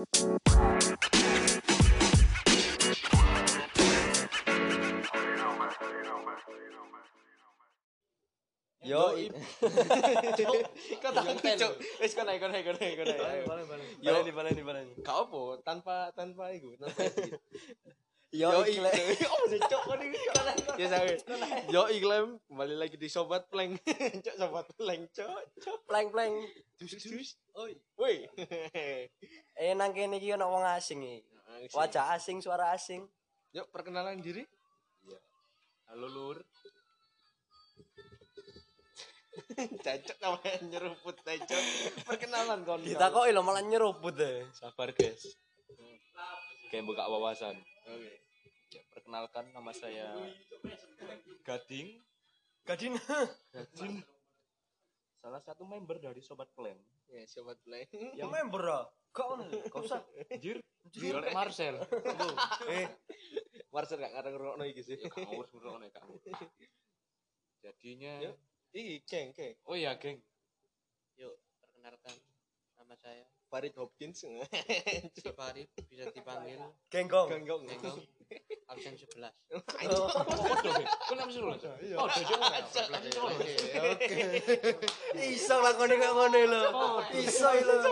Yo, Kok tak cuk. Wis kono kono kono kono. Yo, baleni baleni baleni. Gak apa tanpa tanpa iku, tanpa edit. Yo, iklan. Oh, cuk kon iki. Ya sawe. Yo iklan kembali lagi di sobat plank. Cuk sobat plank, cuk. Cuk. Pleng pleng. Dus dus. Oi. Woi. Eh nang kene iki ono wong asing iki. Wajah asing, suara asing. Yuk perkenalan diri. Halo Lur, Cacok namanya nyeruput cacok. Perkenalan kon. Ditakoki lho malah nyeruput e. sabar guys. Kayak buka wawasan. Oke. Ya, perkenalkan nama saya Gading, Gadin. Gading. Salah satu member dari Sobat Plan. Ya sobat plank. Ya member ah. Gak ono. Gak usah. Anjir, Oleh Marcel. Eh. Marcel gak ngarang ngrungokno iki sih. Ya, kamu harus ngerokok nih kamu. Jadinya, Yuk. Iki geng geng. oh iya geng, Yuk, perkenalkan nama saya Farid Hopkins. Si Farid, bisa dipanggil Genggong. Genggong. Nenggong absen 11. oh dong, kau nama suruh Oh, dojo. Oke. Iso lakone kok ngene lho. Iso lho.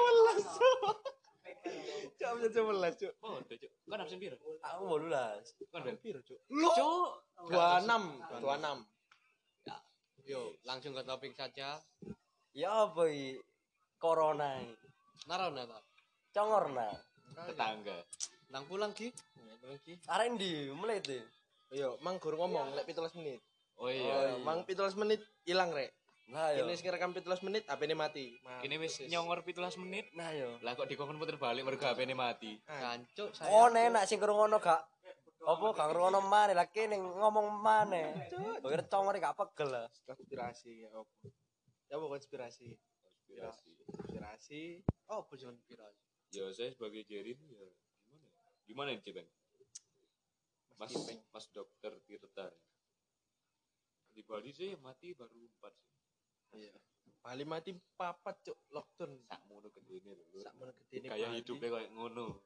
Cuk, bisa sebelas, Cuk. Oh, dojo. Kau nama sendiri? Aku 18. Kan Ben. Piro, Cuk? Cuk. 26, 26. Yuk, langsung ke topik saja. Ya apa? Corona Narona ta. Congorna. Tetangga. Nang pulang ki. Lagi. Arek ndi mulai te? Yo, mang guru ngomong lek 17 menit. Oh Oh, iya. mang 17 menit ilang rek. Nah yo. Ini sing rekam 17 menit HP-ne mati. Mati. Ini wis nyongor 17 menit. Nah yo. Lah kok dikongkon puter balik mergo HP-ne mati. Cancuk saya. Oh enak sing krungono gak apa gak krungono maneh lah kene ngomong maneh. Kira congor gak pegel lah. konspirasi ya apa? Ya apa konspirasi? Konspirasi. Konspirasi. Oh, bojon piro. Ya saya sebagai Jerin ya gimana? ya? Gimana nih? Mas. Mas Dokter Tirta. ya. Di Bali sih yang mati baru empat sih. Iya. Bali mati papat, Cuk. Lockdown. Sak mono gedene lho. Sak men gedene. Kayak hidupnya kayak ngono.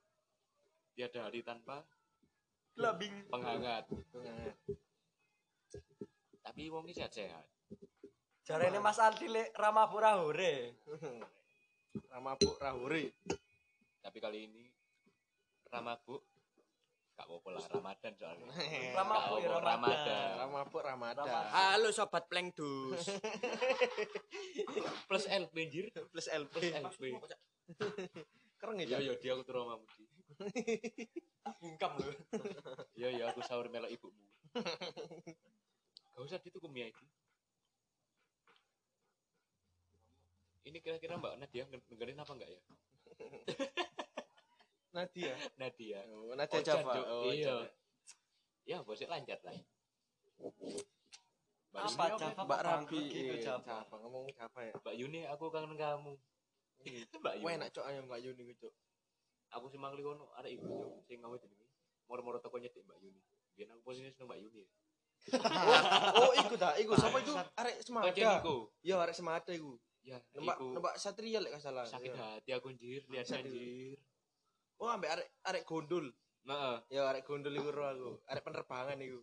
Tiada hari tanpa Labing. penghangat. Nah, Tapi wong sehat-sehat. Jarene Mas Aldi lek ramapura hore. Ramabuk Rahuri. Tapi kali ini Ramabuk gak apa-apa lah Ramadan soalnya. Ramabuk ya, Gak apa-apa, Ramadan. Ramabuk Ramadan. Ramadan. Halo sobat Plengdus. Plus LP anjir. Plus LP. Plus LP. Keren Ya ya, ya dia aku terus sama Mudi. Bungkam lho. Ya ya aku sahur melok ibumu. Gak usah gitu kumia itu. Ini kira-kira Mbak Nadia dengerin apa enggak ya? Nadia. Nadia. Oh, Nadia Oh, Java. Oh, iya. Ya, bosnya lanjut lah. Mbak Apa Yuni, Java Mbak Rabi gitu Java. Java ngomong Java ya. Mbak Yuni, aku kangen kamu. Mbak Yuni. Wah enak cok ayam Mbak Yuni gitu. Aku sih mangli kono ada ibu cok sing ngawe jenenge. Moro-moro teko nyedek Mbak Yuni. Biar aku posisinya seneng Mbak Yuni. ya. oh, iku dah, iku sapa itu? Arek Semada. Iya, arek Semada iku. Ya, Nembak iku. nembak Satria lek salah. Sakit Iya. hati aku anjir, lihat Sakit. anjir. Oh, ambek arek arek gondol. Nah, Ya arek gondol iku ro aku. Arek penerbangan iku.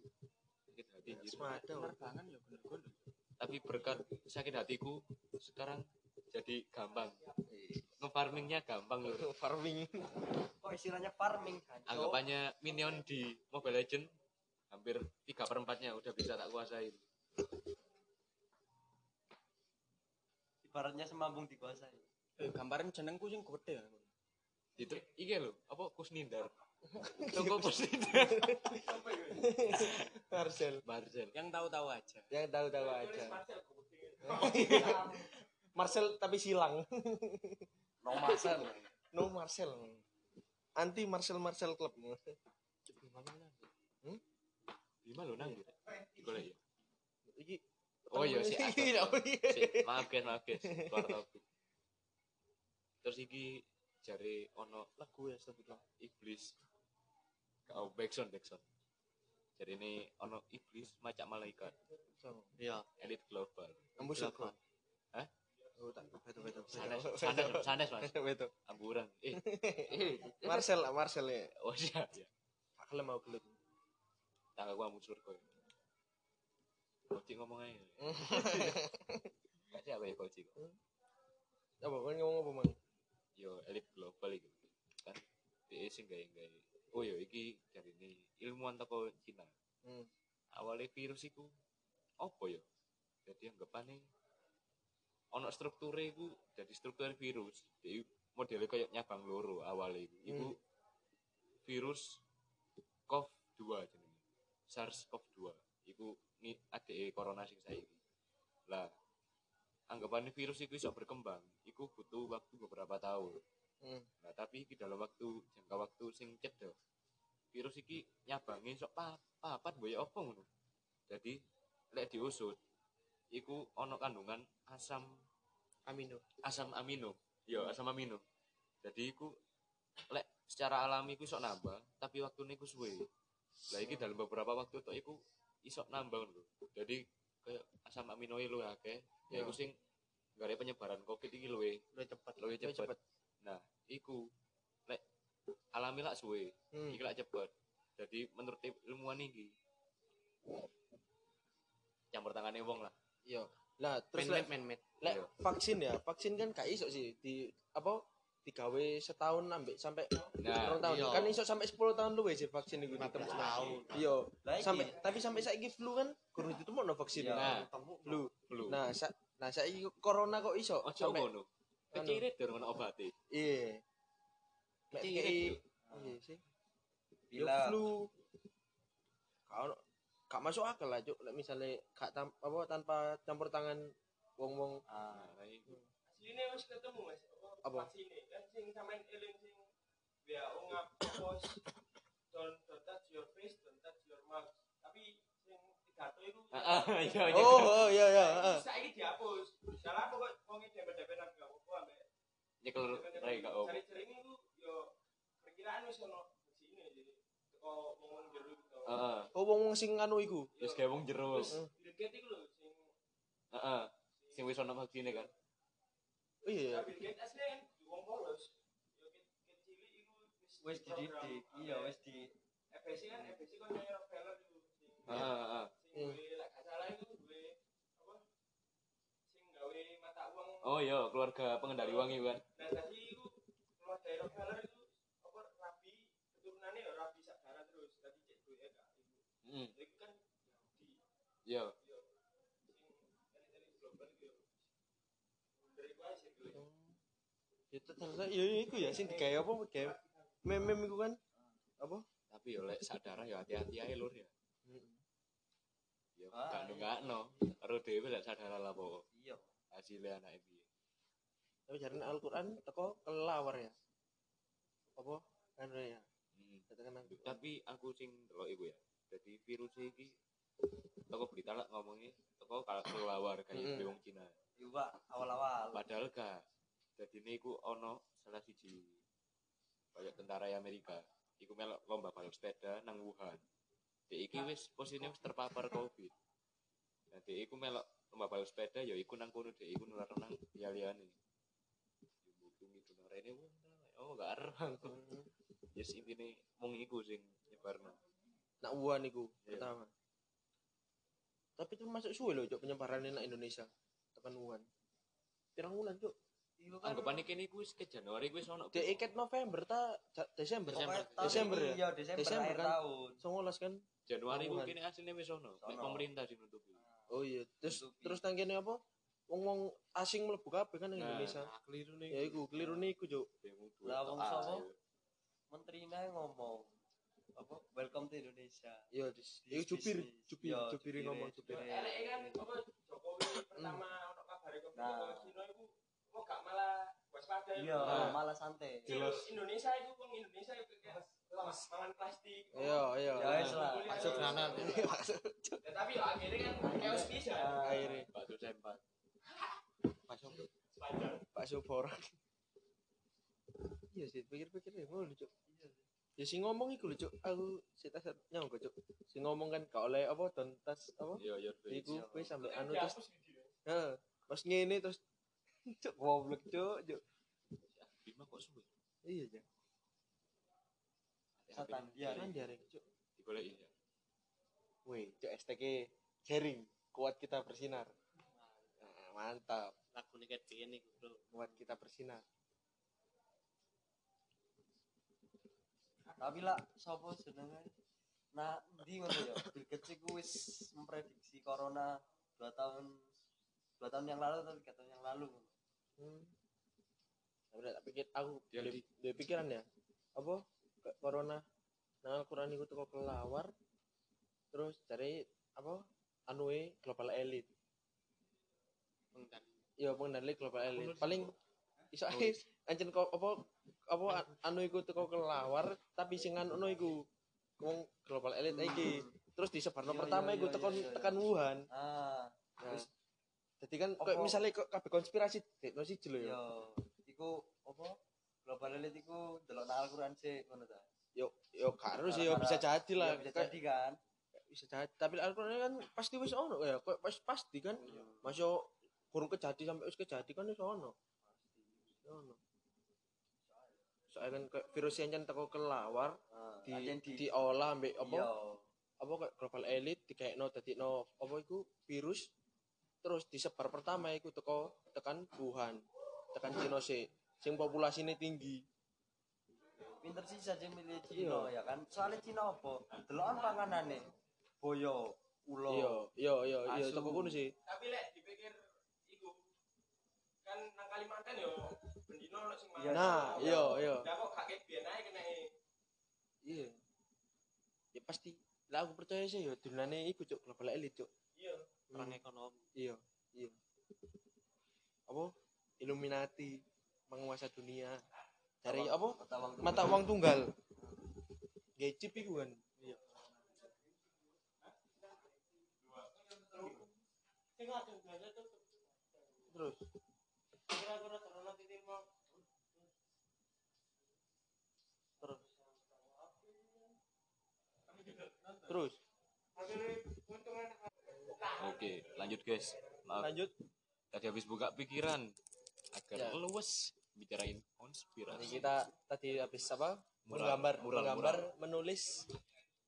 sakit hati. Semada. Penerbangan ya bener-bener. Tapi berkat sakit hatiku sekarang jadi gampang. Ngefarmingnya gampang loh. Farming. Kok istilahnya farming kan? Anggapannya minion di Mobile Legend hampir 3 per 4 nya udah bisa tak kuasain. Ibaratnya semambung dikuasai. Eh, gambaran jenengku sing gede ya. Itu iki lho, apa Kusnindar. Toko Kusnindar. Marcel. Marcel. Yang tahu-tahu aja. Yang tahu-tahu aja. Marcel tapi silang. No Marcel. No Marcel. Anti Marcel Marcel Club. Hmm? Bima lho nang. Digolek ya. Iki Oh iya sih. Iya, oh iya. Sik, maaf guys, maaf guys. Keluar topik. Terus iki jare ono lagu ya sebutlah iblis. Kau backsound backsound. Jadi ini ono iblis macam malaikat. Iya. Elit global. Embus aku. Hah? Oh, tak betul betul. Sanes, sanes, sanes mas. Betul. Amburan. Eh, eh, Marcel Marcel ya Oh iya, gelem mau gelut Tangga gua amun surga. Koci ngomong aja. Gak siapa ya koci kok. apa kan ngomong apa mang Yo elit global iki. Kan dia sing gawe gawe. Oh yo iki dari ini ilmuwan toko Cina. Hmm. Awalnya virus iku apa yo? Jadi anggapane ono strukture iku jadi struktur virus. Jadi modelnya kayak nyabang loro awalnya iku. Iku virus COV2 jenenge. SARS-CoV-2. Iku ni adeke corona sing saiki. Lah anggapannya virus itu bisa berkembang, itu butuh waktu beberapa tahun. Hmm. Nah, tapi iki dalam waktu jangka waktu sing cedek virus iki nyabangi sok pa, papat boya apa ngono. Jadi lek diusut iku ono kandungan asam amino asam amino. Yo, asam amino. Jadi iku lek secara alami iku sok nambah, tapi waktunya iku suwe. Lah iki dalam beberapa waktu tok iku iso nambah ngono. Jadi kayak asam amino lu akeh, ya iku sing gak ada penyebaran covid iki luwe udah cepet luwe cepet. Nah, iku lek alami lak suwe, hmm. iki lak cepet. Jadi menurut ilmuwan iki campur tangannya wong lah. iya lah terus lek lek Iya. vaksin ya vaksin kan gak iso sih di apa digawe setahun ambek sampai Nah, tahun iya. kan iso sampai 10 tahun luwe sih vaksin iku ditempuh tahun. iya iki- sampai tapi sampai saiki flu kan kurang ditemukno vaksin Iya. Nah, flu flu. nah sa nah saiki corona kok iso Ojo sampai ngono. Kecirit durung ono obate. iya Mek kei- iya sih Bila flu kalau gak masuk akal lah cuk lek misale gak tam, apa tanpa campur tangan wong-wong ah, Nah, iku. Asline wis ketemu Mas. Apa? Kan sing sampean eling sing WHO ngapus don't don't touch your face, don't touch your mouth. Tapi sing pidato iku Ah, ah, iya iya. oh oh iya iya saiki- saiki dihapus. Salah apa kok wong dempet-dempetan gak apa ambek. Nyekel rai gak opo. Cari-cari iku yo perkiraan wis ono vaksine jadi teko wong jero. Heeh. oh sing anu iku Wis gawe wong jero. Iku lho sing Heeh. Sing wis ono vaksine kan. Oh iya Ya, Bill Gates asli wong polos. Yo kecil iku wis dididik iya wis di FBC kan FBC kan nyanyi Rockefeller itu sing Heeh, heeh. sing duwe lek gak salah itu duwe apa sing gawe mata uang Oh iya, keluarga pengendali uang itu kan. nah tadi itu keluar dari Rockefeller itu apa rabi keturunannya ya rabi sakdara terus tadi cek duwe gak ibu Heeh. itu kan Yahudi Iya. yo sing elit-elit global itu yo sih duwe ya ternyata iya iku ya sing digawe apa gawe meme iku kan apa Tapi yo lek sadar ya hati-hati ae lur ya. Yo gak iya. ndongakno. Karo dhewe lek sadar lah apa iya hasilnya anak piye. tapi jarane Al-Qur'an teko kelawar ya apa kan ya Hmm. katakan aku Tapi aku sing delok iku ya. Jadi virus iki toko berita lah ngomongnya toko kalau kelawar kayak wong Cina. Iku Pak awal-awal Padahal gak. Jadi ini iku ono salah siji kayak tentara Amerika. Iku melok lomba balap sepeda nang Wuhan. Dek iki wis posisinya wis terpapar Covid. Nah, dek iku melok lomba balap sepeda ya iku nang kono dek iku nular nang liya-liyane. Itu nang rene wong. Oh, gak arang. Yes intine wong iku sing nyebarno. nak Wuhan iku Iya. pertama tapi itu masuk suwe loh cok penyebarannya nak Indonesia tekan Wuhan. Pirang bulan cok iku kan. Kene iku wis ke Januari wis ono. Dek iket November ta? Desember. Desember. Ini, ya? Iya Desember, Desember akhir kan? tahun. Songolas kan? Januari iku Wuhan. kene asline wis ono. Nek Ono. pemerintah sing nutupi. oh iya. Terus terus tangkene apa? Wong wong asing mlebu kabeh kan nang Nah, Indonesia. keliru nih. ya iku keliru niku cok Bingung duit Lah, wong sapa? ae. menterinya ngomong apa? Welcome to Indonesia. Iya dis. Iku iya, jubiri jubire, ngomong jubir jubire. elek kan apa Jokowi pertama kabar Covid Nah. Cina iku kok gak malah waspada iya Nah. malah santai Jelas. Indonesia itu wong Indonesia itu kayak mangan plastik. iya iya ya wis lah Masuk granat. Ya, tapi ya akhirnya kan chaos bisa. akhirnya Bakso sempat. Masuk. Pak Sopor iya sih pikir-pikir ya mau cok ya si ngomong iku cok aku si tas nyangka cok si ngomong kan gak oleh apa don tas apa Iya, iya. iku kowe sampe anu Dihapus terus video. heeh pas ngene terus cok goblok cok cok Bima kok suwe? iya ya Setan dia. Kan dia Rek, Cuk. digoleki ya Wih, Cuk STK sharing kuat kita bersinar. Nah, mantap. lagu ini kayak begini bro Kuat kita bersinar. Tapi lah sapa jenenge? Nah, ndi ngono ya? Gates iku wis memprediksi corona 2 tahun 2 tahun yang lalu atau 3 tahun yang lalu. Hmm. Tapi tak pikir aku Dia dia, di- dia pikiran ya. Apa? Corona nang Al-Qur'an iku teko kelawar. Terus cari apa? Anue global elite. pengdan Iya, pengendali global elite. Paling iso ae ancen kok apa apa an- anu iku teko kelawar tapi sing anu iku wong global elite iki. Terus disebarno Iya, pertama iya, iku iya, tekan tekan Wuhan. Ah, Terus- jadi kan kayak misalnya kok kabeh konspirasi dekno siji lho ya. yo iku apa? Global elite iku delok nang Al-Qur'an sih ngono ta. Yo yo harus ya Gara-gara- bisa jadi lah. Iya, bisa jadi kan. bisa jadi tapi Al-Qur'an kan pasti wis ono ya kok pas pasti kan masuk kurang kejadi sampai wis kejadi kan wis ono ono soalnya kan kayak virus yang jan teko kelawar Ah, di, diolah ambek apa Iya. apa global elite dikaekno dadikno apa iku virus terus disebar pertama iku teko tekan Wuhan tekan Cina sih. Sing populasine tinggi. Pinter sih saja milih Cina ya kan? Soalnya Cina apa? Delokan panganane boyo ulo iya iya iya iya teko kono sih. Tapi lek dipikir iku kan nang Kalimantan yo bendino ono sing mangan. nah iya iya. Lah kok gak ket biyen ae kena iya. Ya pasti lah aku percaya sih ya dunane iku cuk global elite cuk iya. perang ekonomi. Iya iya. Apa? Illuminati menguasai dunia. Dari apa? mata uang tunggal. Gaya chip iku kan iya. Terus? Terus? Terus oke lanjut guys. Maaf. Lanjut. Tadi habis buka pikiran agar Ya. luwes bicarain Jadi konspirasi kita tadi habis apa? Mural, menggambar mural, menggambar menulis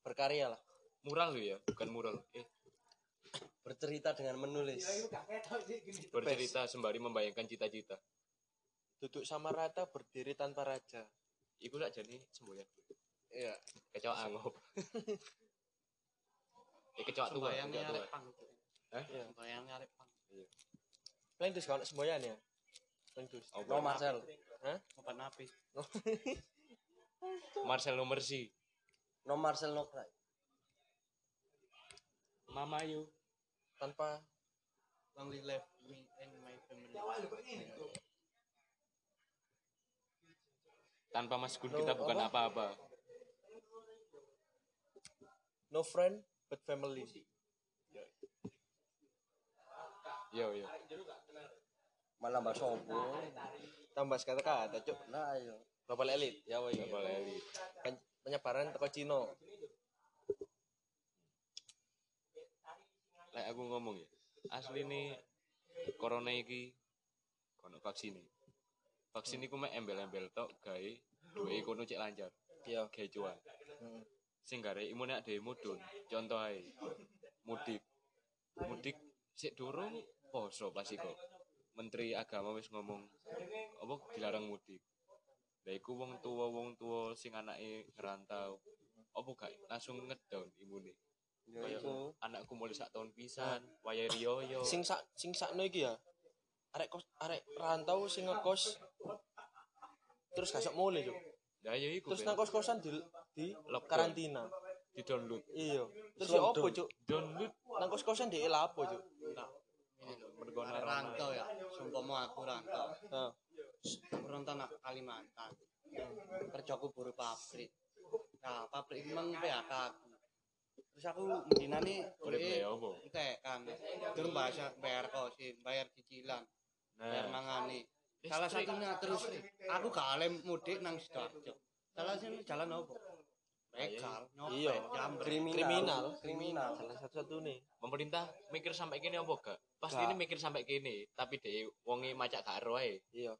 berkarya lah. Mural lo ya bukan mural. Eh. Bercerita dengan menulis. Bercerita sembari membayangkan cita-cita. Duduk sama rata berdiri tanpa raja. Iku sak jane semboyan. Iya. Kecoa angop eh kecoa tua sembayangnya kecoa tua. arek pang Hah? Iya. pang. Paling terus kalau semboyan ya? Paling terus Apa? no Marcel. Obat napi Marcel no Mercy. No Marcel no cry. Mama you. Tanpa long live me and my family. Tanpa Mas Gun No, kita bukan apa? apa-apa. No friend but family. Yo yo. Malah mbak sopo. Tambah kata-kata cuk. Nah ayo. Global elite ya woi. Boleh elit. Pen- penyebaran teko Cina. Lek aku ngomong ya asli nih corona iki kono vaksin. Vaksin iku mek embel-embel tok gawe duwe kono cek lancar. Iya. Gawe cuan. Hmm. Sing gare imune dhewe mudun contoh ae. Mudik. Mudik sik durung poso pasti kok menteri agama wis ngomong apa dilarang mudik? Lha iku wong tua wong tua sing anake ngerantau. Apa gak langsung ngedown imune? Yo Kayak iku. anakku mulai sak tahun pisan waya riyoyo. Sing sak sing sakno iki ya arek kos arek rantau sing ngekos terus gak sok mulai cuk. Lah ya iku terus nang kos-kosan di di Lockdown. karantina. Di download. Iya. Terus ya opo cuk? Download. Nang kos-kosan di lapo cuk? Mergo arek rantau ya? Sumpama aku rantau. Nah rantau nak Kalimantan. Kerjaku buruh pabrik. Nah pabrik itu memang PHK aku terus aku dinani boleh beli apa? entek kan. Durung bahasa bayar kosin bayar cicilan bayar nah mangani salah satunya terus aku gak mudik nang sidoarjo. Salah satunya jalan apa begal Iya. jambret kriminal. Kriminal. Salah satu-satu nih pemerintah mikir sampai kini apa gak? Pasti Gak. ini mikir sampai kini tapi deh wongi macak gak ero ae. Iya.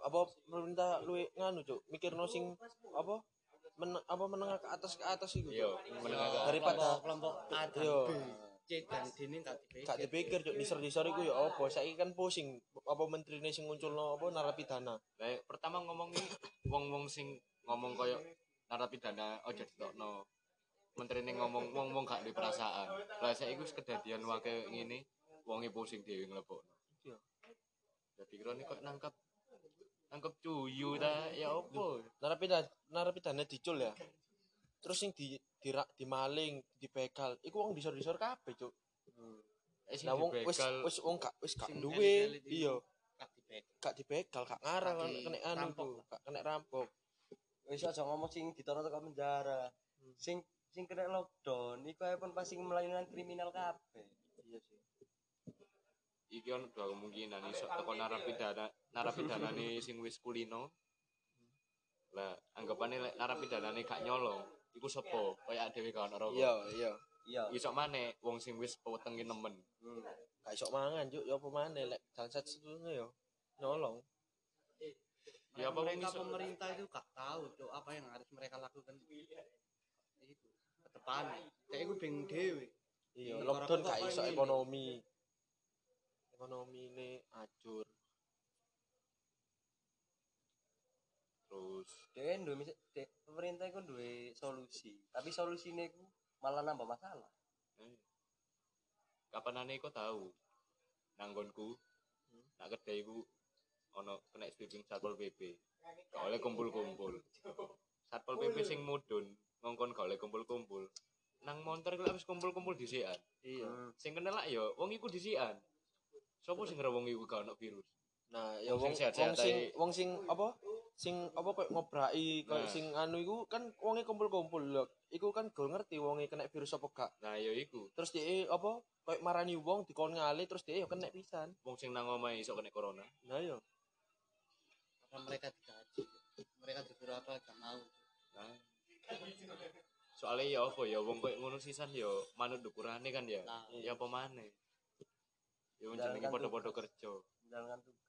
Apa pemerintah lu nganu cuk? Mikir no sing apa? Men, apa menengah ke atas ke atas itu Iya, menengah ke atas. Daripada- kelompok A dan. B. C dan D ini gak dipikir. gak dipikir cuk. Disor-disor iku ya apa? Saiki kan pusing apa menterine sing munculno apa narapidana. Lah pertama ngomong iki wong-wong sing ngomong koyo narapidana ojo ditokno. Menterine ngomong wong-wong gak di perasaan. Lah saiki wis kedadian wake ngene wonge pusing nglebokno. Iya. Dadi kira kok nangkep nangkep cuyu ta? Ya opo? narapidana narapidana dicul ya. Terus sing di dirak dimaling dibegal. Iku wong disor-disor kabeh cuk. Eh sing nah wong wis wis wong gak wis gak duwe. iya. Gak gak dibegal gak ngarang di- kena anu kena rampok wis aja ngomong sing ditaruh ke penjara. Sing sing kena lockdown iku ae pun pasti melakukan kriminal kabeh. Iya sih. Iki ono dua kemungkinan iso teko narapidana narapidana nih sing wis kulino lah anggapane lek narapidana nih gak nyolong iku sepo kaya dhewe ono rokok. Iya iya. Iya. Iso maneh wong sing wis wetenge nemen. Hmm. gak iso mangan cuk. Ya apa maneh lek jansat setune yo nyolong Ya, apa mereka pemerintah itu gak tahu cok apa yang harus mereka lakukan. Itu ke depan. Kayak itu beng dewe iya lockdown gak iso ekonomi. Ekonomi ini acur. Terus Dewe duwe mis- de- pemerintah iku duwe solusi, tapi solusine iku malah nambah masalah. eh, kapan aneh kok tahu nanggonku nak kedai ku ono kena sweeping satpol pp gak oleh kumpul-kumpul. Satpol pp sing mudun ngongkon gak oleh kumpul-kumpul. Nang montor ku lek wis kumpul-kumpul disikan iya. Sing kena lah ya wong iku disikan sapa sing ngira wong iku gak ono virus? Nah ya Wong wong sing sehat-sehat wong sing ae. wong sing apa? Sing apa koyo ngobrai koyo Nah. sing anu iku kan wonge kumpul-kumpul lho. Iku kan gak ngerti wonge kena virus apa gak. Nah ya iku. Terus dia apa? Koyo marani wong dikon ngali terus dia yo kena pisan. Wong sing nang omahe iso kena corona. Nah yo karena mereka digaji mereka disuruh apa gak mau. Nah soalnya ya apa ya wong koyo ngono sisan ya manut ukurane kan ya. Nah ya apa maneh? Ya jenenge padha-padha kerja. Menjalankan tugas.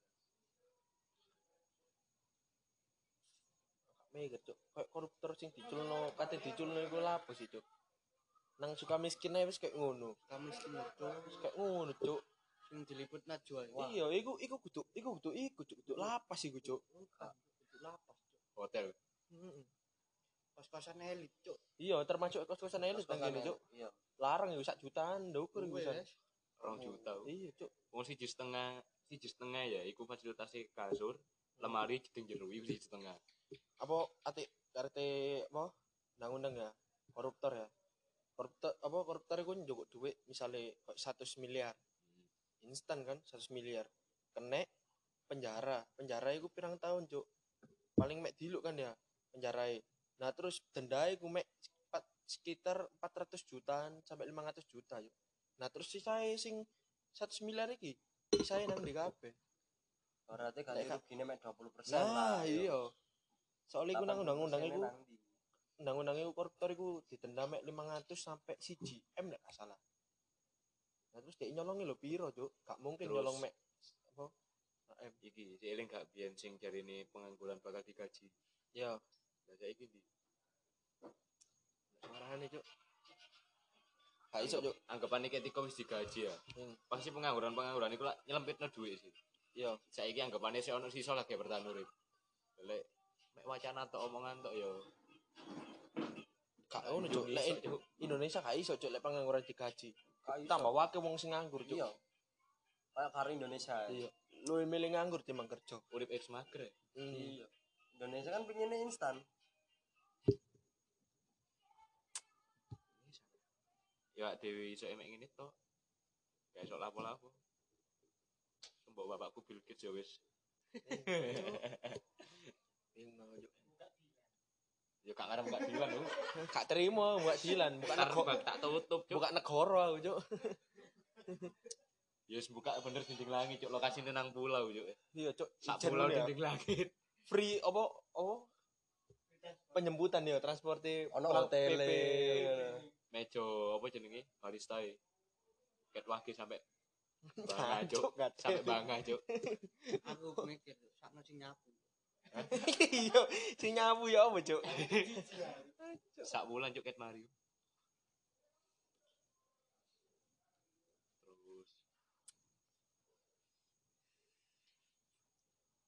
mikir cuk? Koyo koruptor sing diculno kate diculno iku lapo sih cuk? Nang suka miskin ae wis kayak ngono. Kami miskin itu wis kayak ngono cuk sing diliput najwa iya iku iku kudu iku kudu iku cuk kudu lapas iku cuk. Kudu lapas hotel. Heeh. kos-kosan elit cok iya termasuk kos-kosan elit kene cuk. Iya. larang yo sak jutaan ndukur iku. Wes. rong juta. Iya cuk. Wong siji setengah siji setengah ya iku fasilitasi kasur lemari jeding jero iku siji setengah. Apa ati RT apa? Undang-undang ya koruptor ya. Koruptor apa koruptor iku njogok duit misalnya kok 100 miliar instan kan 100 miliar. Kena penjara. Penjara iku pirang tahun cuk? Paling mek diluk kan ya penjarai nah terus denda iku mek empat- sekitar 400 jutaan sampai 500 juta yuk nah terus sisa sing 100 miliar iki sisa nang di kabeh? Berarti ganti Nek- rugine mek 20% nah lah. iya. Soalnya iku nang undang-undang 80% iku undang-undang iku koruptor iku didenda mek 500 sampai 1 M nek gak salah. Nah terus dia nyolongi lho piro, Cuk? Gak mungkin Terus- nyolong mek apa? Nah, M. iki si eling gak biyen sing jarine pengangguran bakal digaji Ya, lah saiki ndi suarane, Cuk. Gak iso, Cuk. anggapane ketika wis digaji ya Hmm. pasti pengangguran pengangguran iku lak nyelempitno duit sih Ya, saiki anggapane sik ono sisa lagi bertahan urip lek mek wacana tok omongan tok ya gak ngono, Cuk. Lek. Indonesia gak iso, Cuk, lek pengangguran digaji. Tambah wake wong sing nganggur, Cuk. Iya. Kayak karo Indonesia. Iya. Lu milih nganggur timbang kerja. urip ex mager ya. Hmm. Iya. Indonesia kan pengennya instan. ya dewi iso emek ngene tok gak iso lapo-lapo mbok bapakku Bill Gates ya wis Bingung, Cuk. Ya gak ngarep gak dilan lho Gak terima buat Dilan, bukan negara, tak tutup cuk. bukan negara aku, Cuk. ya wis buka bener dinding langit cuk. Lokasine nang pulau cuk. Iya, Cuk. sak pulau ya. dinding langit. Free apa apa? Penyembutan ya transportasi Ono. PP. mejo apa jenenge? Barista e ket wage sampai bangga cuk. sampai bangga cuk. Aku mikir sakno sing nyapu Iya, sing nyapu ya apa, Cuk? sak bulan cuk ket Mario terus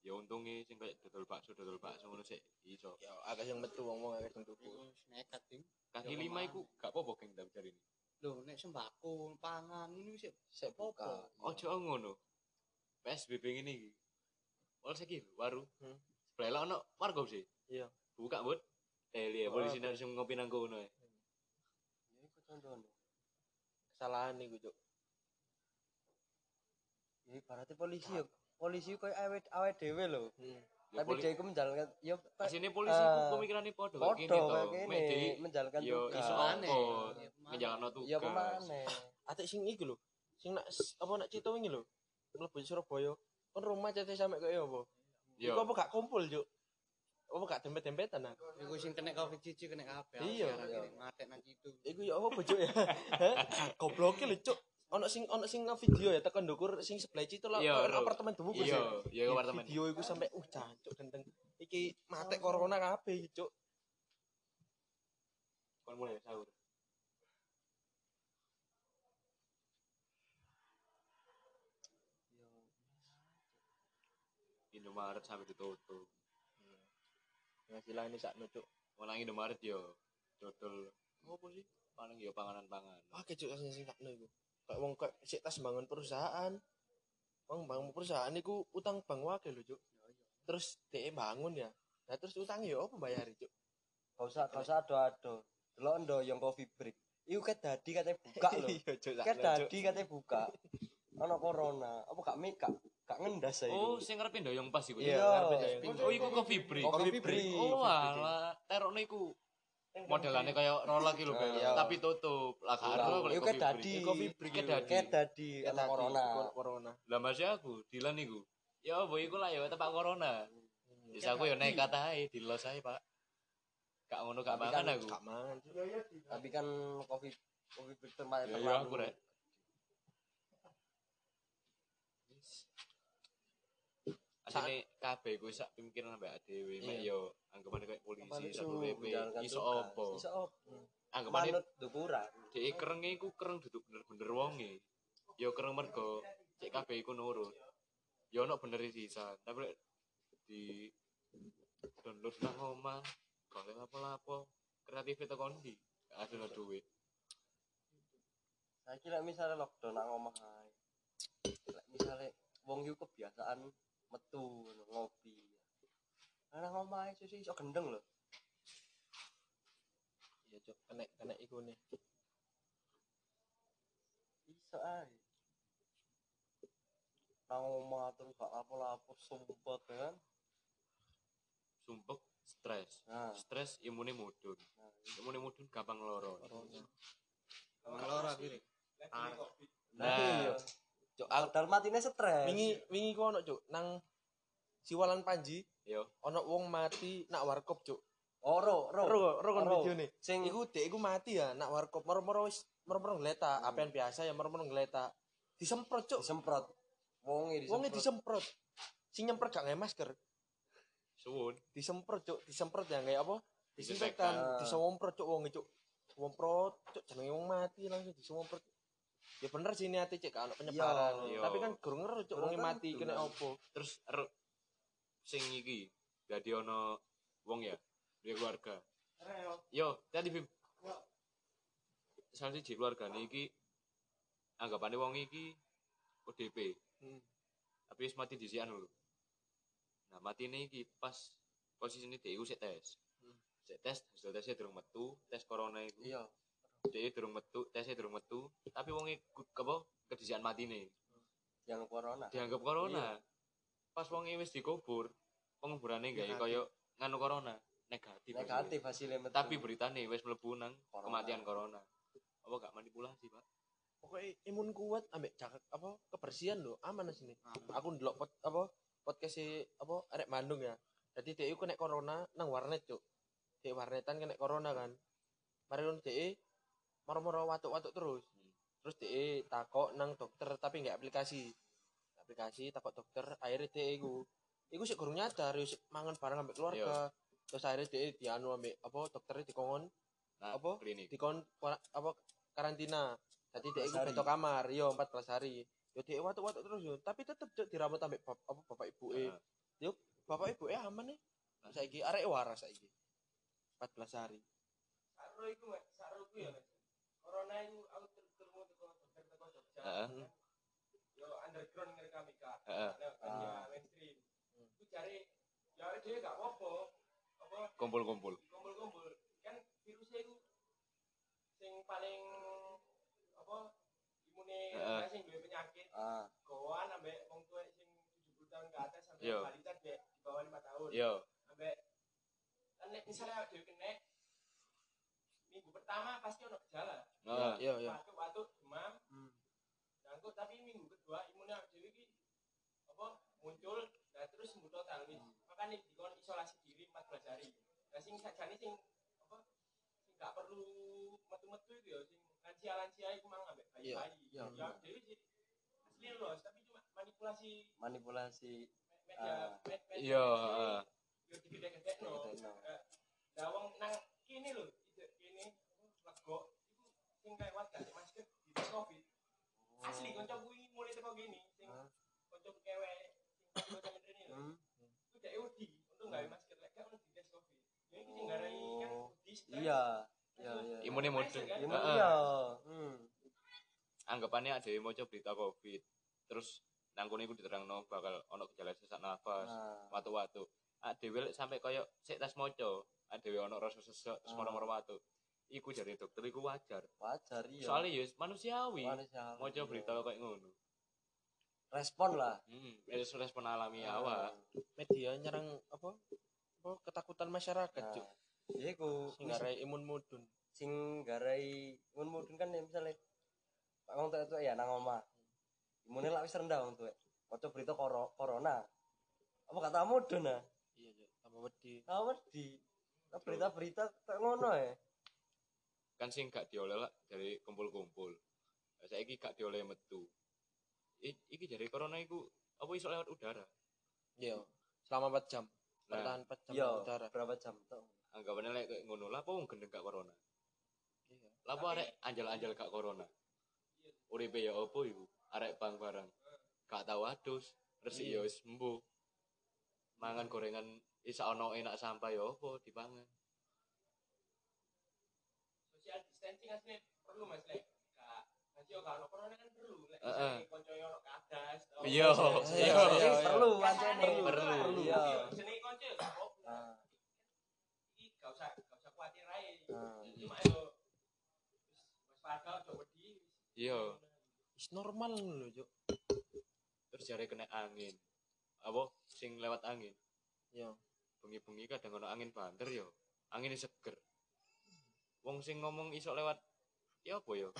ya untungnya sing kayak dodol bakso dodol bakso ngono sik iso Ya agak sing metu wong-wong agak sing tuku. Nekat ding. kaki Ya, lima iku gak apa-apa geng tapi cari ini Lho, nek sembako, pangan ini sih Sik buka. ojo ngono PSBB ini iki ol saiki waru Hmm. Sebelah ono warga sih Iya. buka bud eh liya Oh, polisi nang sing ngopi nang kono ae. Ya iku contohnya. Kesalahan iku, Cuk. Ya ibaratnya polisi ya. Polisi koyo awet awet dhewe lho. Hmm. Ya, Tapi dia iku menjalankan ya Asine polisi ku pemikirannya podo kayak podo gini to. kayak gini menjalankan yo tugas. iso Aneh. Ya, ke mana? menjalankan tugas. Ya ke mana? Atik sing iku lho. Sing nak apa nak cito wingi lho. Mlebu Surabaya. Kon rumah cete sampe kaya apa? Yo. Iku apa gak kumpul, Cuk? Apa gak dempet-dempetan ah? Iku sing kena covid cici kena kabeh. Iya. Matek nang situ. Iku ya apa, Cuk ya? Gobloke lho, Cuk. Ono sing ono sing video ya tekan ndukur sing sebelah itu lho Iya, ono Ro. apartemen dumuku Iya, iya apartemen. Video iku sampe uh jancuk genteng. Iki matek corona kabeh Cuk. Kon mulai sahur. Indomaret sampai ditutup. Ngasilan ini sakno, Cuk. Malang Indomaret yo dodol apa sih? Paling yo panganan-panganan. Oke, Cuk, sing sing sakno iku. Kayak wong kayak sik tas bangun perusahaan. Wong bangun perusahaan iku utang bank wae lho, Cuk. Terus dhek bangun ya. Nah terus utangnya ya apa bayar, Cuk? Gak usah gak usah ado-ado. Delok ndo yang coffee break. Iku ket dadi katanya buka lho. Iya. Ket Cuk. dadi katanya buka. Ono corona. Apa gak mik gak ngendas ae. Oh, sing ngarepe ndoyong pas iku. Iya. ya? Oh, iku coffee break. Coffee break. Oh, alah, terokne iku modelannya kayak rola gitu lho, tapi tutup. Lah karo dadi. Coffee break Ket iku. dadi. Ket dadi dadi, corona. Corona. Lah masih aku, Dilan iku. Ya apa iku lah ya tepak corona. Wis aku ya nekat ae, dilos ae, Pak. Gak ngono gak Tapi mangan kan aku. Gak mangan. Tapi kan coffee coffee break tempat Ya ya aku rek. Asine kabeh kuwi sak pemikiran ambek dhewe, mek Iya. yo anggapane kayak polisi, satpol PP, iso apa? Iso apa? Anggapane Manut dukuran. dhek kerenge iku kereng duduk bener-bener wonge. Yo kereng mergo cek kabeh iku nurut. Yo ono bener sisa, tapi lek di download nang omah, kok lapo-lapo, kreatif itu kondi. Ada no duit. Saya kira misalnya lockdown nang omah ae. Misale wong iku kebiasaan metu ngopi. Nang omah ae sih iso gendeng lho. Iya, Cuk. Kena kena iku nih. Iso ae. Nang omah terus gak lapo-lapo sumpet kan. Sumpek, stres. Nah, Stres imune mudun. nah, Imune mudun gampang loro. Emang loro akhirnya. Nah, Nah, iya. Cuk, Al dalam matine stres. wingi wingi ku ono, Cuk, nang Siwalan Panji yo. ono wong mati nak warkop, Cuk. Oh, ro, ro. Ro, ro kon video nih. Sing Iku dek iku mati ya nak warkop moro-moro wis moro-moro ngletak, Hmm. apean biasa ya moro-moro ngletak. Disemprot, Cuk. disemprot. Wonge disemprot. Wonge disemprot. Sing nyemprot gak nge masker, Suwun. disemprot, Cuk. Disemprot yang kayak apa? Disinfektan. Disomprot, Cuk, wonge, Cuk. Somprot, Cuk, jenenge wong mati langsung disomprot. Ya bener sih niate cek kalau penyebaran. Iya. Tapi kan gurung ngeru, Cuk, Gurung wonge mati kena opo. Terus er, sing iki dadi ono wong ya, dia keluarga. Yo, tadi Bim. Salah siji keluargane iki anggapane wong iki ODP. Hmm. Tapi wis mati disian lho. Nah, matine iki pas posisine dhek iku sik tes. Hmm. Sik tes, hasil tesnya durung metu, tes corona iku. Iya. Dhek durung metu, tesnya durung metu, tapi wong iku apa kedisian matine. Yang corona. Dianggap corona. Pas wong wis dikubur, penguburane gawe Negatif. koyo nganu corona, negatif. Negatif hasilnya metu. Tapi beritane wis mlebu nang Corona. kematian corona. Apa gak manipulasi, Pak? Pokoknya imun kuat ambek jaga apa kebersihan loh aman sini. Aku ndelok pot, apa podcast apa arek Bandung ya. Jadi dia kena corona nang warnet, Cuk. Dek warnetan kena corona kan. Mari dek moro-moro watuk-watuk terus. Terus dek takok nang dokter tapi nggak aplikasi. Aplikasi takok dokter akhirnya dek iku iku sik gurung nyadar yo sik mangan bareng ambek keluarga. Terus akhirnya dia dianu ambek apa dokternya dikongkon nah, Apa? klinik. dikon apa karantina. Jadi dia 14 iku hari. beto kamar yo 14 hari. Yo dia watuk-watuk terus yo. Tapi tetep Cuk, dirawat ambek bap, apa bapak ibu eh Heeh. bapak ibu eh aman nih saiki arek waras saiki. 14 hari. Sakro iku Mas, sakro iku ya Heeh. Yo underground ngerekam ika. Heeh. Lewat media Ah. mainstream. Iku cari ya dhewe gak apa-apa. Apa kumpul-kumpul kumpul-kumpul. Kan virusnya iku sing paling apa imune Heeh. sing duwe penyakit ah goan ambek wong tuwek sing 70 tahun ke atas sampai Yo. balita di bawah 5 tahun. yo Ambek kan nek misalnya dhewe kena minggu pertama pasti ono gejala. Heeh. yo yo Batuk-batuk, demam, Hmm. Nangkut tapi minggu kedua imunnya dhewe iki apa muncul nah terus sembuh total wis. Makanya dikon isolasi diri 14 hari. Nah sing sajane sing apa sing gak perlu metu-metu itu ya sing lansia-lansia iku mang ambek bayi-bayi. Iya, Ya awake dhewe sih asli lolos tapi cuma manipulasi manipulasi me- media Ah. med- media yo. Digede-gedekno. Lah wong nang lho, ijek kene iku sing lewat gak masker di tes Covid. Asli kanca kuwi mulai teko kene sing kanca kewek sing kanca mentrene lho. Hmm. Iku dhek wedi untung gawe masker lek gak ono di tes Covid. Ya iki sing garai kan Oh. stres. iya iya iya Imune mudun. Kan? Heeh. iya hmm anggapannya ada yang mau berita covid terus nangkune iku diterangno bakal ono gejala sesak nafas nah watu-watu adewe lek sampai koyo sik tas moco adewe ono rasa sesek terus Ah. moro-moro watu iku jare dokter iku wajar. Wajar iya. Soalnya ya manusiawi. Manusia. moco berita kayak ngono. Respon lah. Hmm wis respon alami Ah. awak. Media nyerang apa? Apa? Ketakutan masyarakat nah cuk. iku. Sing garai imun mudun. Sing garai imun mudun kan ya misalnya wong tuwek tuwek ya nang omah. Imunnya lah wis rendah wong tuwek. Maca berita koro, corona. Apa kata mudun ah? Iya cuk. Tambah wedi. Ah wedi. Nah, berita-berita kayak ngono ya kan sing gak dioleh lah dari kumpul-kumpul. Saya iki gak dioleh metu. I, iki dari corona iku apa iso lewat udara? Iya selama 4 jam. Nah. bertahan 4 jam iya di udara. berapa jam tuh anggapannya lek kayak ngono lah apa wong gendeng gak corona? Iya. Lah apa arek anjal-anjal gak corona? Uripe ya opo iku? Arek bang barang gak tau adus resik ya wis sembuh mangan gorengan isa ono enak sampah ya opo dipangan Social distancing asli perlu Mas lek. Gak nanti yo kalau corona kan perlu. Lek Heeh. misalnya koncoe ono kadas. Iya, perlu. Pancen perlu. Perlu. iya Jenenge konco ya gak apa-apa. Nah, Iki gak usah gak usah kuatir ae. nah. Cuma yo wis waspada aja wedi. iya. Is normal lho cuk. Terus jare kena angin. Apa? Sing lewat angin. Iya. Bengi-bengi kadang ono angin banter yo. Angin seger wong sing ngomong iso lewat ya apa yo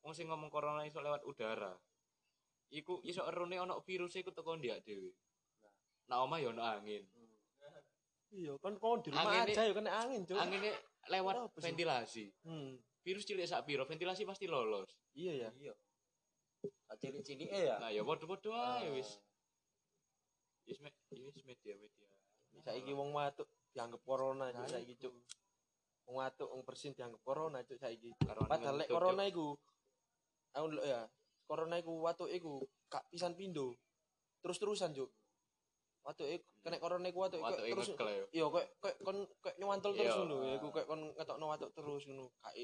wong sing ngomong corona iso lewat udara. Iku iso erune ono virus iku teko ndak dhewe nah omah yo ono angin. Iya kan kau di rumah aja ya kena angin cuk. anginnya lewat ventilasi. Hmm. Virus cilik sak piro? Ventilasi pasti lolos. Iya ya. Iya. Cilik-cilik ya? Nah ya podo-podo ae Ah. wis. Wis me- wis media-media. Saiki wong watuk dianggap corona Nah, saiki cuk wong watuk wong bersin dianggap corona cuk saiki. Karo padahal lek corona iku aku ndelok ya corona iku watuk iku gak pisan pindo. Terus-terusan cuk. Watuk iku kena corona iku watuk Watuk iku terus iya kok kok kon kok nyuwantel terus ngono ya iku kok kon ngetokno watuk terus ngono. Gak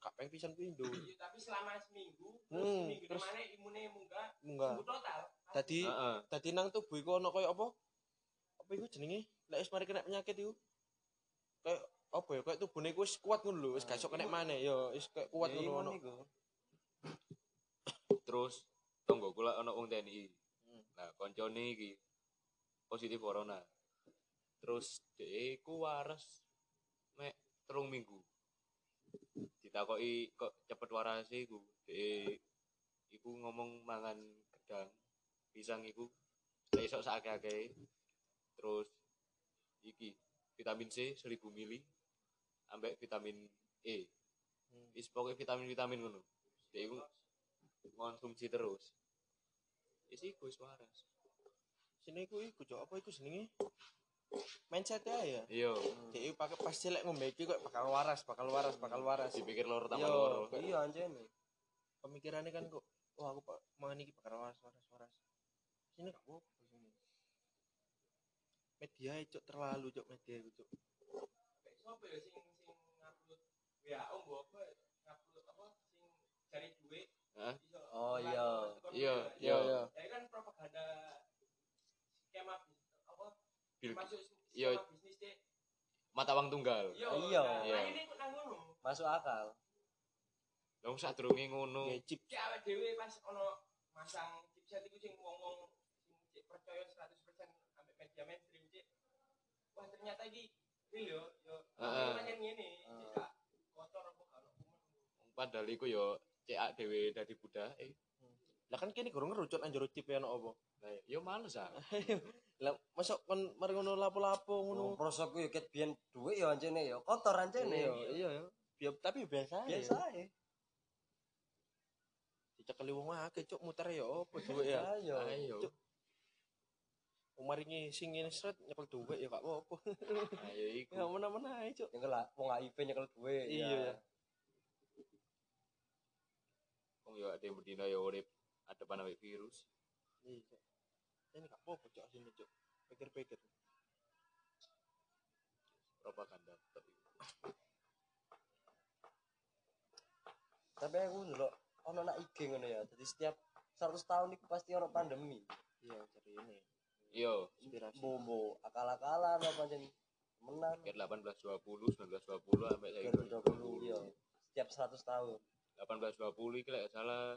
gak peng pisan pindo. Iya, tapi selama seminggu, terus Hmm, seminggu terus- mana imune munggah, sembuh total. dadi Heeh. dadi nang tubuh iku ono koyo apa? Apa iku jenenge? Lek wis mari kena penyakit iku. Kayak apa ya kayak tubuhne iku wis kuat ngono lho wis gak iso kena maneh ya wis kayak kuat Ya, ngono imun ono. iku. terus tonggo kula ono wong TNI. Nah koncone iki positif corona. Terus dhek iku waras mek telung minggu. Ditakoki kok cepet warase iku. Dhek iku ngomong mangan gedang pisang iku esuk sakake terus iki vitamin C 1000 mili ambek vitamin E. Hmm. wis pokoknya vitamin-vitamin ngono. Dhek iku konsumsi terus. Wis iku wis waras. Sini iku iku cok apa iku jenenge? Mindset ya? Iya. Jadi pakai pas cilik ngombe iki kok bakal waras bakal waras bakal waras. Dipikir loro tambah Iya. loro. iya anjene pemikirannya kan kok wah aku pak mau ini bakal waras waras waras. Sini gak apa sini media itu terlalu cok media itu cok ya ngupload WA mbok apa sing cari duit. Hah? Oh, iya. Iya, iya. iya Ya kan propaganda skema bisnis apa Bil- masuk iya. skema bisnis deh. mata uang tunggal Iya. Iya. nah, Iya. Ini kok nang ngono. masuk akal dong saat durunge ngono ya chip Ki awake dhewe pas ono masang chipset iku sing wong-wong sing percaya 100% ambek media mainstream cek. Wah, ternyata iki real yo yo. Heeh. Pancen ngene, cek gak kotor apa gak ono kuman. Padahal iku yo cek dhewe dadi budak eh. Lah kan kini kurang ngerucut anjir chip ya no apa? Nah, yo males ah. Lah masuk kon mari ngono lapo-lapo ngono. Ngono prosok ku yo ket biyen dhuwit yo anjene yo kotor anjene iya iya ya Biar, tapi biasa ya biasa ae. Dicekeli wong akeh cok muter ya apa duwe ya? Ayo. Ayo Cuk. wong mari ngisi ngene sret nyekel duwe ya gak apa-apa. Ayo iku. Ya mana-mana ae cok nyekel lah wong HIV nyekel dhuwit Iya, ya. ya. Wong yo ade medina yo urip adepan ambek virus. Iya ini gak apa-apa cok sini cok pikir-pikir. Propaganda tapi tapi aku dulu ono nak IG ngono ya. Jadi setiap 100 tahun itu pasti ono pandemi. Iya jadi ini. Yo. Inspirasi. Bobo akal-akalan apa pancen menang kayak 1820 1920 sampai saya 2020 iya. Setiap 100 tahun 1820 iki lek gak salah.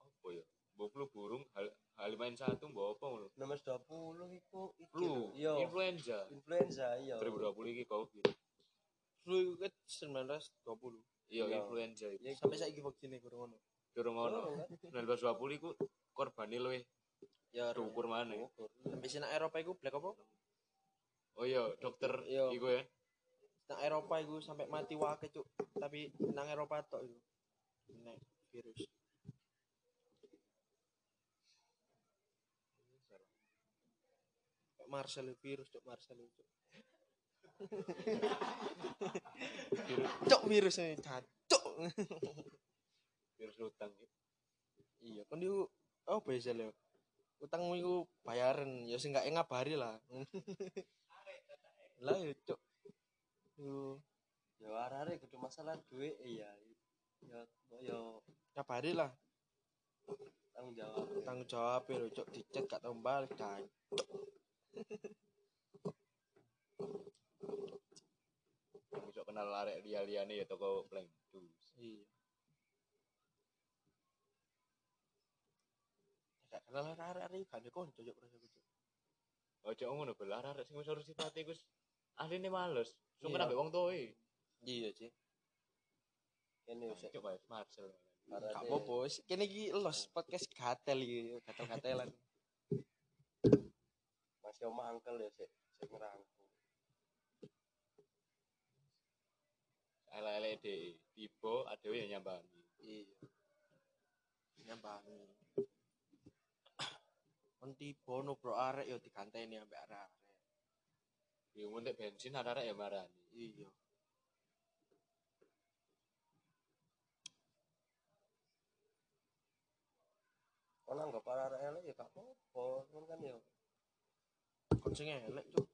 Apa ya? Mbok flu burung hal halimain satu mbok apa ngono? nomor 20 iku iki flu? lho. iya. Influenza? Influenza iya. 2020 iki covid flu kan 1920 iya Iya. influenza iku. Iya, sampai saya vaksinnya kurang ngono durung ono. Oh, kan? 1920 iku korbane luwih ya diukur maneh. sampai sini Eropa itu black apa? Oh iya dokter Iya. iku ya nang Eropa itu sampai mati wake cuk. Tapi nang Eropa tok itu nek virus. Marcel virus cuk Marcel cuk. Virus cuk virus ini. Cuk. Virus utang ya. iya kan dia oh biasa lho utangmu itu bayaran. Ya sih nggak ngabari lah. Lah ya cuk Yo, ya arek kudu masalah duit iya. Ya ya ngabari lah. Tanggung jawab. Tanggung jawab ya cuk dicet gak tau balik kan bisa kenal arek liya-liyane ya toko blank dus. Iya. Gak kenal arek-arek gak ada konco cuk ojo ngono bel arek sing wis urus sifate iku ahline males. Sungkan Iya. ambek wong tuwe iya sih ini wis coba Marcel gak apa-apa kene iki los podcast gatel iki gatel-gatelan. Masih omah angkel ya sik sik ngerangkul. De tiba adewe ya nyambangi. Iya. Nyambangi. Kon tiba no bro arek yo diganteni ambek arek ya muntek bensin arek ya marani. Iya. Kon anggap arek elek ya gak apa-apa kon kan ya kon sing elek cuk.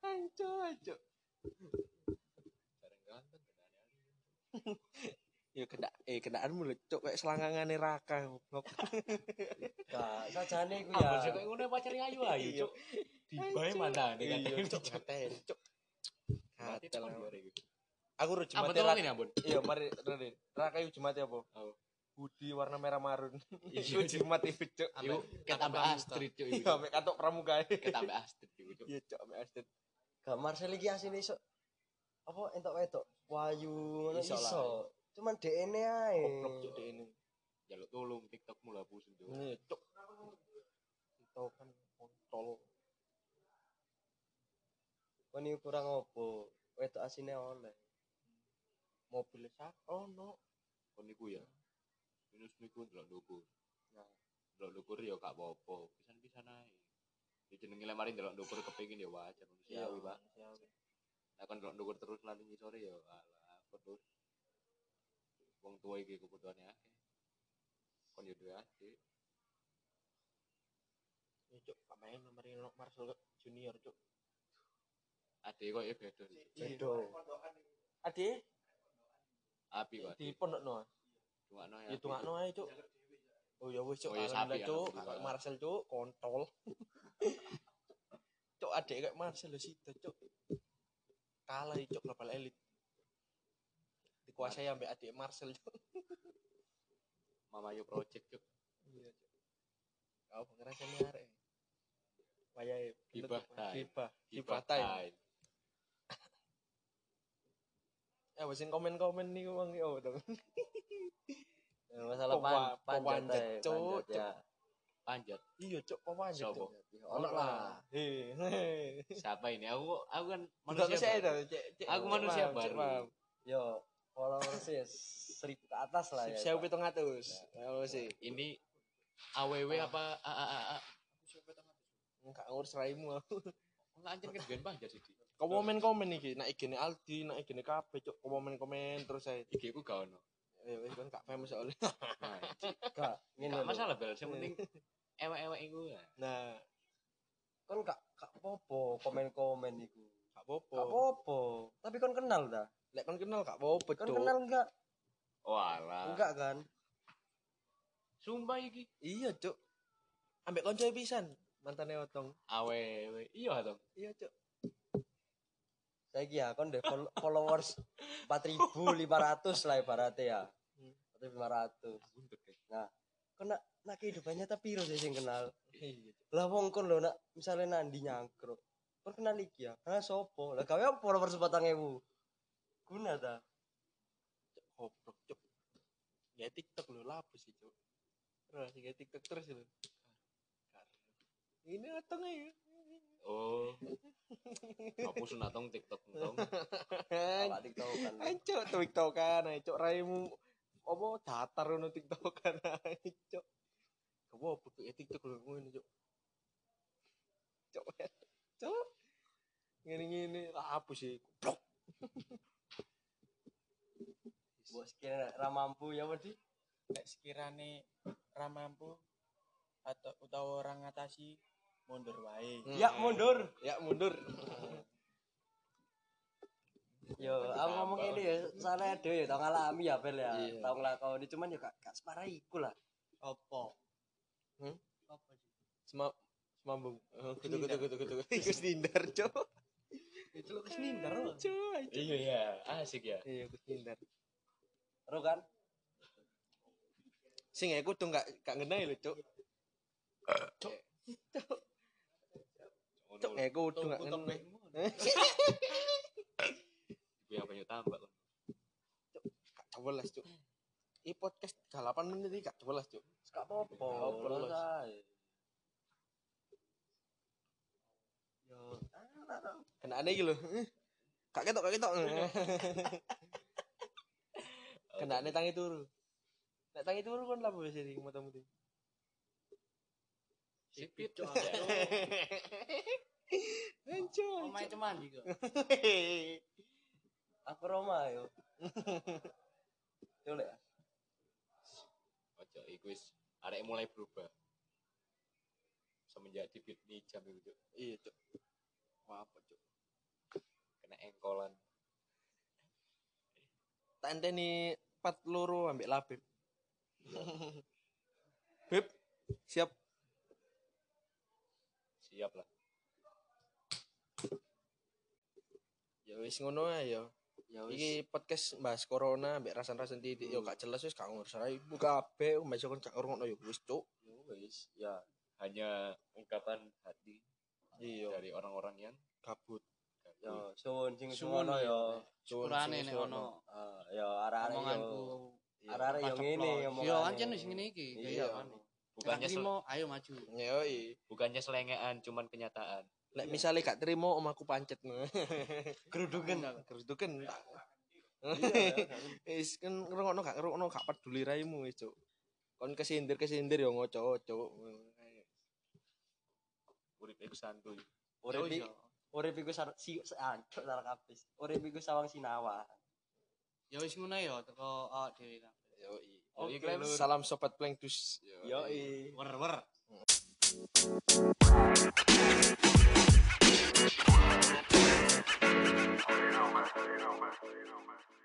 Anco anco bareng ganteng ya kena eh kenaanmu lho cuk. Kayak selangangane raka goblok. Gak sajane iku Ah, ya. kok ngono pacare ayu ayu, Iya. Cuk. Dibae mantane kan. iya gatel cuk Mati gatel tekan aku. iku. aku ro Apa ampun? iya mari Rene raka yo jumate apa hoodie warna merah marun Iya, iku Cuk. jumat itu cuk Iku ketambah Astrid cuk iya iku. ambek katok pramuka Ketambah Astrid iku cuk. iya cuk ambek Astet gak Marcel iki asine iso apa entok wedok wayu ngono Iso cuman DNA ae goblok cuk ini Jaluk tolong TikTokmu lah pusing cuk. ini cuk itu kan kontol kon iki kurang opo wedok asine oleh mobil sak oh no. Kon niku ya. Minus niku ndelok ndukur. Nah. delok ndukur ya gak apa-apa pisan-pisan ae ya jenenge lemari delok ndukur kepengin ya wajar manusiawi. Pak Nah, kan delok ndukur terus nanti ngisore ya alah terus wong tua iki kebutuhannya akeh. Kon yo duwe adik. Ya cuk, gak main nomor Marcel Junior cuk. Adik kok ya beda sih Bedo. Ade api pak di pondok no. cuma no Ya tungakno ae cuk. Oh ya wis cuk, Oh, ya alhamdulillah sapi, cuk, alhamdulillah. kakak Marcel cuk, kontol. cuk adek kayak Marcel lho sida cuk. Kalah iki, cuk global elit. Dikuasai ambek adik Marcel cuk. mama yo project cuk Iya cuk. Kau pengerasane arek. Wayahe Gibah time. Gibah, Gibah gibah time. Eh sing komen-komen niku wong iki oh to. Ya, masalah Kok pan, panjat Cuk, panjat ya. panjat Iya cuk, kok panjat cuk. Ono lah. Siapa ini aku aku kan Manusia baru. Aku manusia baru. Yo, followers sih seribu ke atas lah ya. Saya pitung atus. Oh sih. ini aww apa a a a Enggak ngurus raimu aku. enggak anjir kan gen panjat sih Kau komen-komen iki, nak igene Aldi, nak igene kabeh cuk, komen-komen terus saya. IG ku gak ono Eh wis kan gak famous soalnya. nah Gak, ngene masalah bel yang penting ewek-ewek iku ya Nah, Kon gak gak apa-apa komen-komen iku. gak apa-apa. Gak apa-apa. Tapi kon kenal dah. Lek kon kenal gak apa-apa Kon kenal enggak? walah Enggak kan? sumpah iki Iya cuk. Ambek konco pisan, mantane otong. aww iya dong Iya cuk. Saya ya kon deh fol- followers 4500 lah ibaratnya ya. 4500. buntut kan Nah, kon nak kehidupannya tapi piro sih kenal. Lah wong kon lho nak misalnya nandi nyangkruk. Kon kenal iki ya. Ah sopo? Lah gawe apa followers 4000? Guna ta? Cuk, goblok cuk. Ya TikTok lho lapus sih cuk. Terus ya TikTok terus lho. Ini otong aja. Oh aku sunatong tiktok tong Awak TikTok kan. Ayo TikTokan, ayo raimu apa datar ngono TikTokan ayo cuk. Kewo butuh ya TikTok lho ngono cuk. Cuk. Cuk. Ngene-ngene hapus sih. Goblok. Mbok sekira ra mampu ya wedi. Nek sekirane ra mampu atau utawa orang ngatasi mundur wae. Ya mundur. Ya mundur. Yo, aku ngomong ini ya, soalnya dhewe ya tau ngalami ya Bel ya. Iya. Tau nglakoni cuman ya gak gak separah iku lah. Apa? Hmm? Apa sih? Sema semambung. Kutu kutu kutu kutu. Iku stindar cuk. Itu lo kesnindar lo. Cuk. iya ya asik ya Iya, aku stindar. Ro kan? Sing aku tuh gak gak ngenai lho cuk. Cuk. Cuk, tuh gak ngenai. gue yang banyak tambah kan Gak jelas cuk. Ini podcast 8 menit iki gak jelas cuk. Gak apa-apa. Gak apa-apa. Yo, Kena aneh iki lho. Gak ketok gak ketok. Kena aneh tangi turu. Nek tangi turu kan lah biasa di mata-mata. Sipit Cuk, Anjay. Omae cuman kok. aku Roma yo. Coba ya. ojo iku wis arek mulai berubah semenjak di ni jam itu. Iya cuk. Wah apa cuk. kena engkolan Tak enteni empat loro ambek labib. Beb, siap. Siap lah Ya wis ngono ae ya. Ya wis. Iki podcast bahas corona ambek rasan-rasan titik yo gak jelas wis gak ngurus ae. Buka kabeh mbak kon gak ngrungokno yo wis cuk. Ya wis. Ya. hanya ungkapan hati Iya, dari orang-orang yang kabut. Yo, suwun sing suwono yo. Syukurane nek ono Ah, yo arek-arek yo. omonganku. Arek-arek yo ngene omongane. Yo ancen wis ngene iki. Iya bukannya trimo ayo maju. Yoi. Bukannya selengean cuman kenyataan. Lek misalnya Kak terima om aku pancet. Kerudukan kerudukan iya, is kan ngerungokno gak ngerungokno kak peduli raimu itu. kon kesindir kesindir yo ngoco-oco urip iku santuy. Urip urip iku si ah, anco lara kapis urip iku sawang sinawa ya wis ngono ya toko awak dhewe kabeh. Yo Oke, okay. Salam sobat plengtus. Yoi. Wer wer. Thank you.